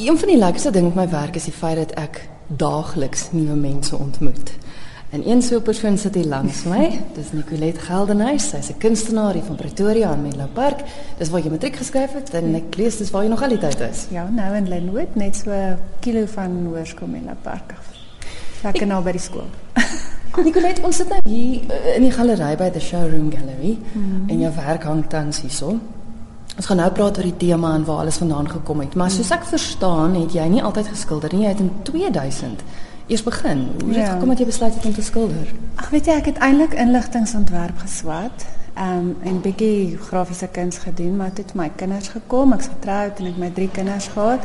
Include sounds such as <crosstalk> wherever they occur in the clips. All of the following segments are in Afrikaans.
Een van die lekkerste dinge met my werk is die feit dat ek daagliks nuwe mense ontmoet. En een so 'n persoon sit hier langs my. Dis Nicolette Geldenhuys. Sy's 'n kunstenaar hier van Pretoria in Menlo Park. Dis waar jy matriek geskryf het en ek lees dis waar jy nog al die tyd is. Ja, nou in Lenwood, net so 'n kilo van Hoërskool Menlo Park af. Lekker nou by die skool. <laughs> Nicolette, ons sit nou hier uh, in die galery by the Showroom Gallery mm. en jou werk hang tans hierso. Ons gaan nou praat oor die tema en waar alles vandaan gekom het. Maar soos ek verstaan, het jy nie altyd geskilder nie. Jy het in 2000 eers begin. Hoe het dit Ja. gekom dat jy besluit het om te skilder? Ag weet jy, ek het eintlik inligtingontwerp geswat. Ehm um, en bietjie grafiese kuns gedoen, maar toe het my kinders gekom, ek's getroud en ek my drie kinders gehad.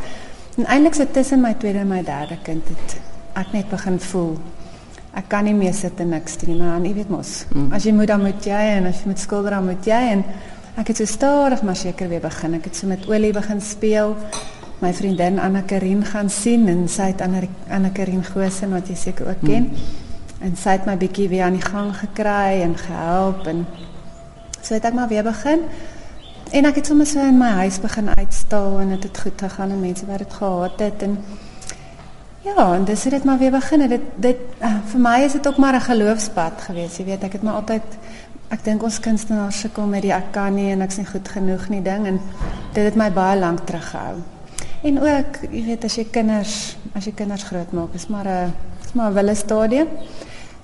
En eintlik so tussen my tweede en my derde kind het ek net begin voel ek kan nie meer sit en niks doen nie, maar jy weet mos, Mm. as jy moet dan moet jy en as jy moet skilder dan moet jy en ek het so stadig maar seker weer begin. Ek het so met olie begin speel. My vriendin Anna Karin gaan sien en sy het Anna Anna Karin Goosen wat jy seker ook ken. En sy het my bietjie weer aan die gang gekry en gehelp en so het ek maar weer begin. En ek het sommer so in my huis begin uitstal en dit het, het goed gegaan en mense wat dit gehaat het en ja, en dis het dit maar weer begin. Dit dit uh, vir my is dit ook maar 'n geloofspad gewees. Jy weet, ek het maar altyd ek dink ons kunstenaars sukkel met die ek kan nie en ek's nie goed genoeg nie ding en dit het my baie lank teruggehou. En ook, jy weet, as jy kinders, as jy kinders grootmaak, is maar 'n is maar 'n wille stadium.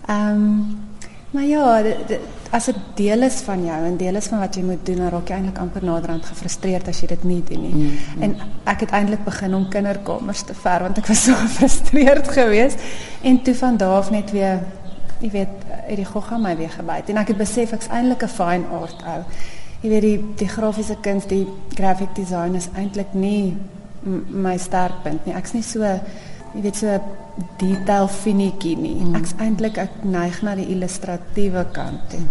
Ehm maar ja, dit, dit, as dit deel is van jou en deel is van wat jy moet doen, dan raak jy eintlik amper naderhand gefrustreerd as jy dit nie doen nie. Mm, En ek het eintlik begin om kinderkamers te ver want ek was so <laughs> gefrustreerd geweest en toe van af net weer jy weet uit die gogga my weer gebyt en ek het besef ek's eintlik 'n fine art ou. Jy weet die die grafiese kuns, die graphic design is eintlik nie my sterkpunt nie. Ek's nie so jy weet so detail finetjie nie. Mm. Ek's eintlik ek neig na die illustratiewe kant toe.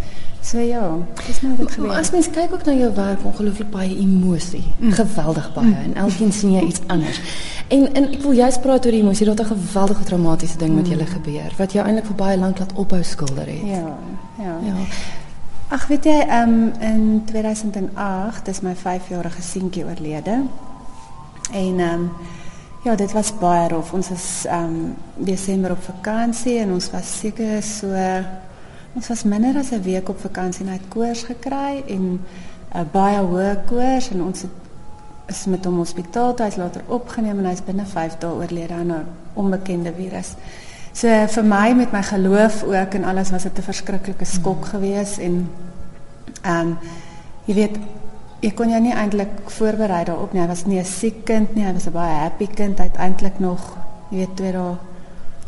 So ja, dis nou dit gebeur. as mens kyk ook na jou werk, ongelooflik baie emosie. Mm. Geweldig baie en elkeen sien jy iets anders. En en ek wil juist praat oor die emosie. Het 'n geweldige traumatiese ding met julle gebeur wat jou eintlik vir baie lank laat ophou skilder het. Ja, ja. Ja. Ag weet jy, um, in 2008 is my 5-jarige seentjie oorlede. En um, ja, dit was baie rof. Ons is um, Desember op vakansie en ons was seker so ons was minder as 'n week op vakansie en hy het koors gekry en 'n uh, baie hoë koors en ons het is met hom hospitaal toe hy's later opgeneem en hy's binne 5 dae oorlede aan 'n onbekende virus. So vir my met my geloof ook en alles was dit 'n verskriklike skok geweest en ehm um, jy weet ek kon jou nie eintlik voorberei daarop nie. Hy was nie 'n siek kind nie, hy was 'n baie happy kind. Hy het eintlik nog jy weet twee dae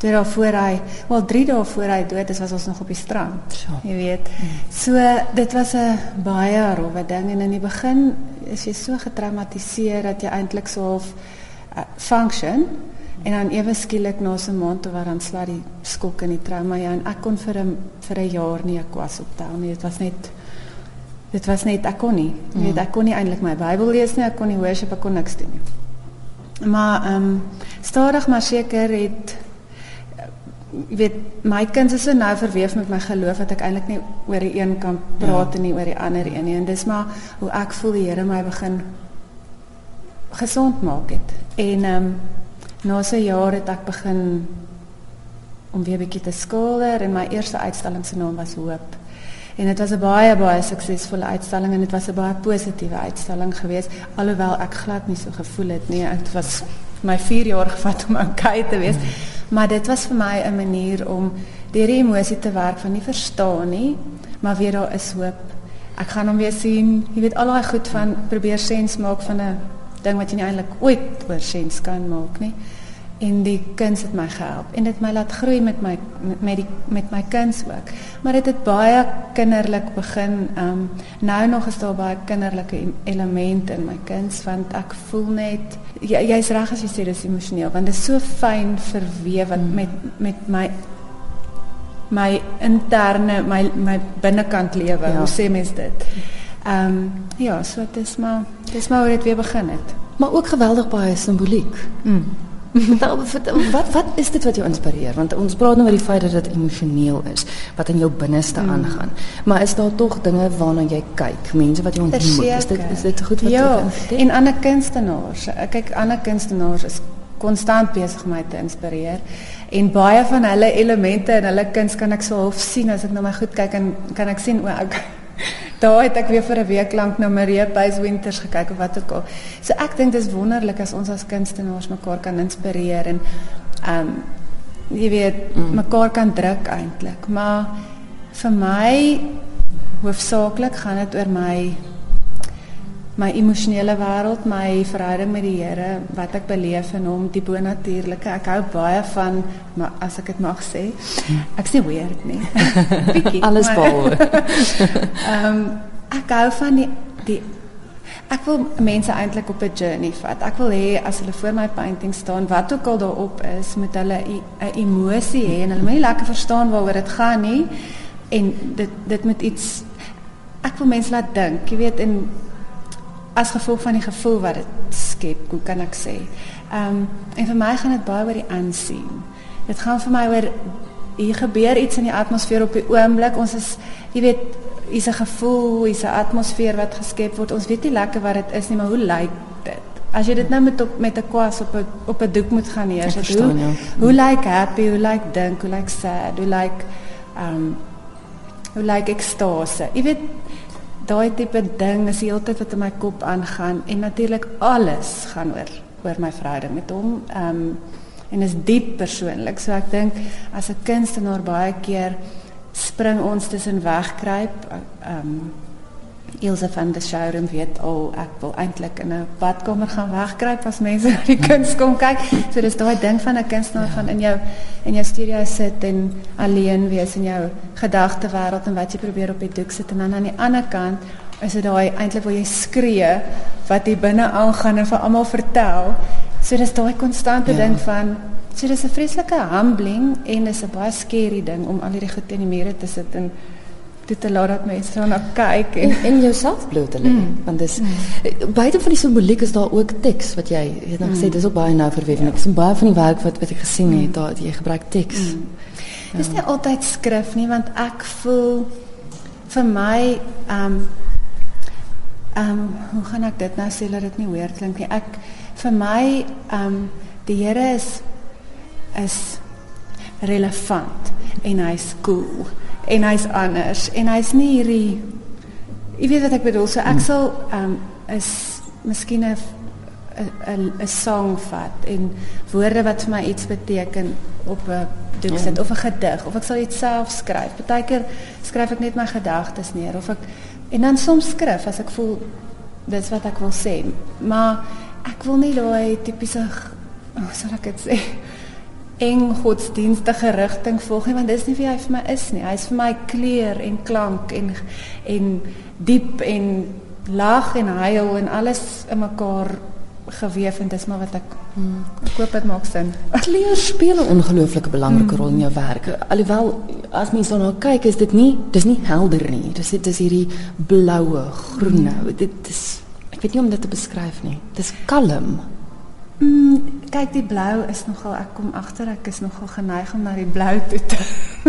twee dae voor hy, wel 3 dae voor hy dood is, was ons nog op die strand. Sjoe. Jy weet. So dit was 'n baie rowwe ding en in die begin is jy so getraumatiseer dat jy eintlik so half uh, function en dan ewe skielik na so 'n maand toe waar dan swaar die skok en die trauma ja en ek kon vir 'n vir 'n jaar nie 'n kwas optel nie. Dit was net dit was net ek kon nie. Jy weet ek kon nie eintlik my Bybel lees nie, ek kon nie worship, ek kon niks doen nie. Maar ehm um, stadig maar seker het jy weet my kind is so nou verweef met my geloof dat ek eintlik nie oor die een kan praat ja. en nie oor die ander een nie. En dis maar hoe ek voel die Here my begin gesond maak het. En ehm um, na so jaar het ek begin om weer 'n bietjie te skilder en my eerste uitstalling se naam was Hoop. En dit was 'n baie baie suksesvolle uitstalling en dit was 'n baie positiewe uitstalling geweest alhoewel ek glad nie so gevoel het nie. Dit was my 4 jaar gevat om okay te wees. Maar dit was vir my 'n manier om deur die emosie te werk van nie verstaan nie, maar weer daar is hoop. Ek gaan hom weer sien. Jy weet al daai goed van probeer sens maak van 'n ding wat jy nie eintlik ooit oor sens kan maak nie. En die kuns het my gehelp en dit my laat groei met my met, die met my kuns ook. Maar dit het, het baie kinderlik begin. Ehm um, nou nog is daar baie kinderlike elemente in my kuns want ek voel net jy jy's reg as jy sê dis emosioneel want dit is so fyn verweef mm. met met my my interne my my binnekant lewe. Ja. Hoe sê mens dit? Ehm um, ja, so dit is maar dis maar hoe dit weer begin het. Maar ook geweldig baie simboliek. Mm. <laughs> wat wat is dit wat jou inspireer? Want ons praat nou oor die feit dat dit emosioneel is, wat in jou binneste mm. aangaan. Maar is daar tog dinge waarna jy kyk? Mense wat jy ontmoet, is dit is dit goed wat jy Ja, en ander kunstenaars. Kyk, ander kunstenaars is konstant besig om my te inspireer. En baie van hulle elemente in hulle kuns kan ek so half sien as ek na my goed kyk en kan ek sien o, ek Daar het ek weer vir 'n week lank na Marie Base Winters gekyk of wat ook al. So ek dink dis wonderlik as ons as kunstenaars mekaar kan inspireer en ehm um, jy weet mm. mekaar kan druk eintlik. Maar vir my hoofsaaklik gaan dit oor my my emosionele wêreld, my verhouding met die Here, wat ek beleef in hom, die bonatuurlike. Ek hou baie van maar as ek dit mag sê. Ek sê weird nie. <laughs> Bietjie. Alles behalwe. <laughs> Ehm um, ek hou van die die ek wil mense eintlik op 'n journey vat. Ek wil hê as hulle voor my painting staan, wat ook al daarop is, moet hulle 'n emosie hê en hulle moet lekker verstaan waaroor dit gaan nie en dit dit moet iets ek wil mense laat dink, jy weet en as gevolg van die gevoel wat dit skep, hoe kan ek sê? Ehm um, en vir my gaan dit baie oor die aansien. Dit gaan vir my oor hier gebeur iets in die atmosfeer op die oomblik. Ons is jy weet, is 'n gevoel, is 'n atmosfeer wat geskep word. Ons weet nie lekker wat dit is nie, maar hoe lyk dit? As jy dit nou met op met 'n kwas op 'n op 'n doek moet gaan neersit, hoe ja. hoe lyk happy, hoe lyk dink, hoe lyk sad, hoe lyk ehm um, hoe lyk ekstase. Jy weet daai tipe ding is die hele tyd wat in my kop aangaan en natuurlik alles gaan oor oor my verhouding met hom. Ehm um, en is diep persoonlik. So ek dink as 'n kunstenaar baie keer spring ons tussen wegkruip. Ehm um, Ilse van de showroom weet al ek wil eintlik in 'n badkamer gaan wegkruip as mense na die kuns kom kyk. So dis daai ding van 'n kunstenaar ja. van in jou in jou studio sit en alleen wees in jou gedagte wêreld en wat jy probeer op die doek sit en dan aan die ander kant is dit daai eintlik waar jy skree wat hier binne aangaan en vir almal vertel. So dis daai konstante ja. ding van so dis 'n vreeslike humbling en dis 'n baie scary ding om al hierdie goed in die mure te sit en dit te laat dat mense daarna kyk en en jouself bloot te lê mm. want dis mm. buite van die simboliek is daar ook teks wat jy het nou gesê mm. dis ook baie nou verweef en ek sien baie van die werk wat wat ek gesien het mm. daar jy gebruik teks mm. ja. dis nie altyd skrif nie want ek voel vir my um um hoe gaan ek dit nou sê dat dit nie weer klink nie ek vir my um die Here is is relevant en hy's cool en hy's anders en hy's nie hierdie jy weet wat ek bedoel so ek hmm. sal um, is miskien 'n 'n 'n song vat en woorde wat vir my iets beteken op 'n doek sit ja. of 'n gedig of ek sal dit self skryf. Partykeer skryf ek net my gedagtes neer of ek en dan soms skryf as ek voel dis wat ek wil sê. Maar ek wil nie daai tipiese hoe oh, sal ek dit sê? Eng godsdienstige rigting volg nie want dis nie wie hy vir my is nie. Hy's vir my kleur en klank en en diep en lag en huil en alles in mekaar geweef en dis maar wat ek hmm, ek hoop dit maak sin. <laughs> Kleur speel 'n ongelooflike belangrike rol in jou werk. Alhoewel as mens daarna kyk is dit nie dis nie helder nie. Dis dit is hierdie bloue, groene. Dit is ek weet nie om dit te beskryf nie. Dis kalm. Mm, kyk die blou is nogal ek kom agter ek is nogal geneig om na die blou toe te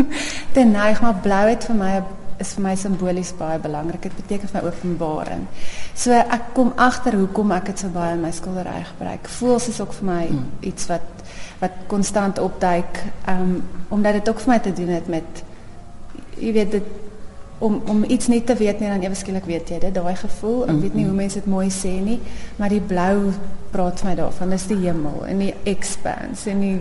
<laughs> te neig maar blou het vir my is vir my simbolies baie belangrik. Dit beteken vir my openbaring. So ek kom agter hoekom ek dit so baie in my skildery gebruik. Voels is ook vir my mm. iets wat wat konstant opduik um omdat dit ook vir my te doen het met jy weet dit om om iets nie te weet nie dan ewe skielik weet jy dit daai gevoel ek weet nie hoe mense dit mooi sê nie maar die blou praat vir my daarvan dis die hemel en die expanse en die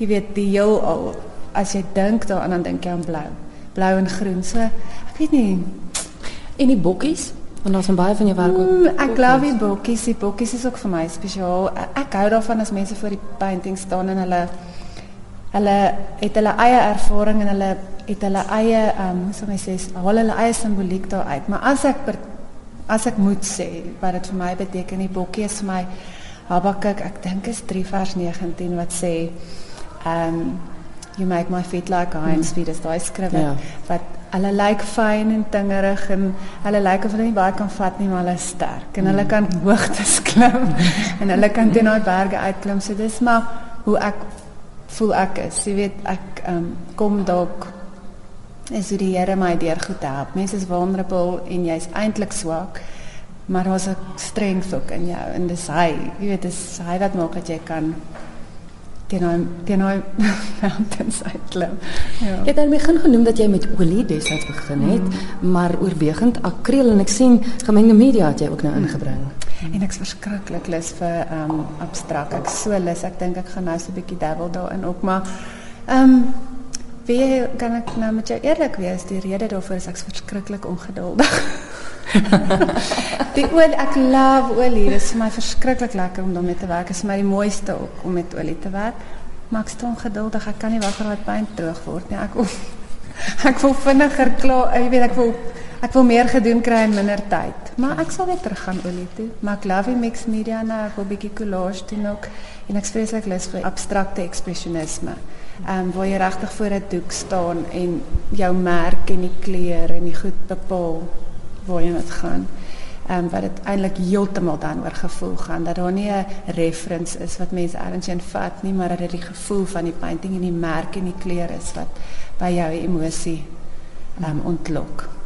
jy weet die heelal. As jy dink daaraan dan dink jy aan blou. Blou en groen so ek weet nie. En die bokkies? Want daar's baie van jou werk ook mm, ek glo die bokkies. Die bokkies is ook vir my spesiaal. Ek hou daarvan as mense voor die painting staan en hulle hulle het hulle eie ervaring en hulle het hulle eie ehm um, hoe sou my sê haal hulle eie simboliek daar uit maar as ek per, as ek moet sê wat dit vir my beteken die bokkie is vir my Habakuk ek dink is 3 vers 19 wat sê ehm um, you make my feet like iron speed is daai skrif ja. wat hulle lyk fyn en tingerig en hulle lyk of hulle nie baie kan vat nie maar hulle is sterk en hulle mm. kan hoogtes <laughs> klim en hulle kan teen daai berge uitklim so dis maar hoe ek voel ek is. Jy weet ek um, kom dalk is hoe die Here my deur goed help. Mense is vulnerable en jy's eintlik swak. Maar daar's 'n strength ook in jou en dis hy. Jy weet dis hy wat maak dat jy kan teen hy teen hy <laughs> mountains uitklim. Ja. Jy het daarmee begin genoem dat jy met olie destyds begin het, mm. maar oorwegend akriel en ek sien gemengde media het jy ook nou ingebring. Mm. En ek's verskriklik lus vir ehm um, abstrakt. Ek so lus. Ek dink ek gaan nou so 'n bietjie dabble daarin ook, maar ehm um, wie kan ek nou met jou eerlik wees? Die rede daarvoor is ek verskriklik ongeduldig. <laughs> die olie, ek love olie. Dit is vir my verskriklik lekker om daarmee te werk. Dit is my die mooiste ook om met olie te werk. Maar ek staan geduldig. Ek kan nie wag vir my pyn droog word nie. Ek wil <laughs> ek wil vinniger klaar. Jy weet ek wil ek wil meer gedoen kry in minder tyd. Maar ek sal weer terug gaan olie toe. Maar ek love die mix media nou. Ek wil bietjie collage doen ook en ek spesifiek lus vir abstrakte ekspresionisme. Ehm um, waar jy regtig voor 'n doek staan en jou merk en die kleur en die goed bepaal waar jy moet gaan. Ehm um, wat dit eintlik heeltemal dan oor gevoel gaan dat daar nie 'n reference is wat mense ergens in vat nie, maar dat dit die gevoel van die painting en die merk en die kleur is wat by jou emosie ehm um, ontlok.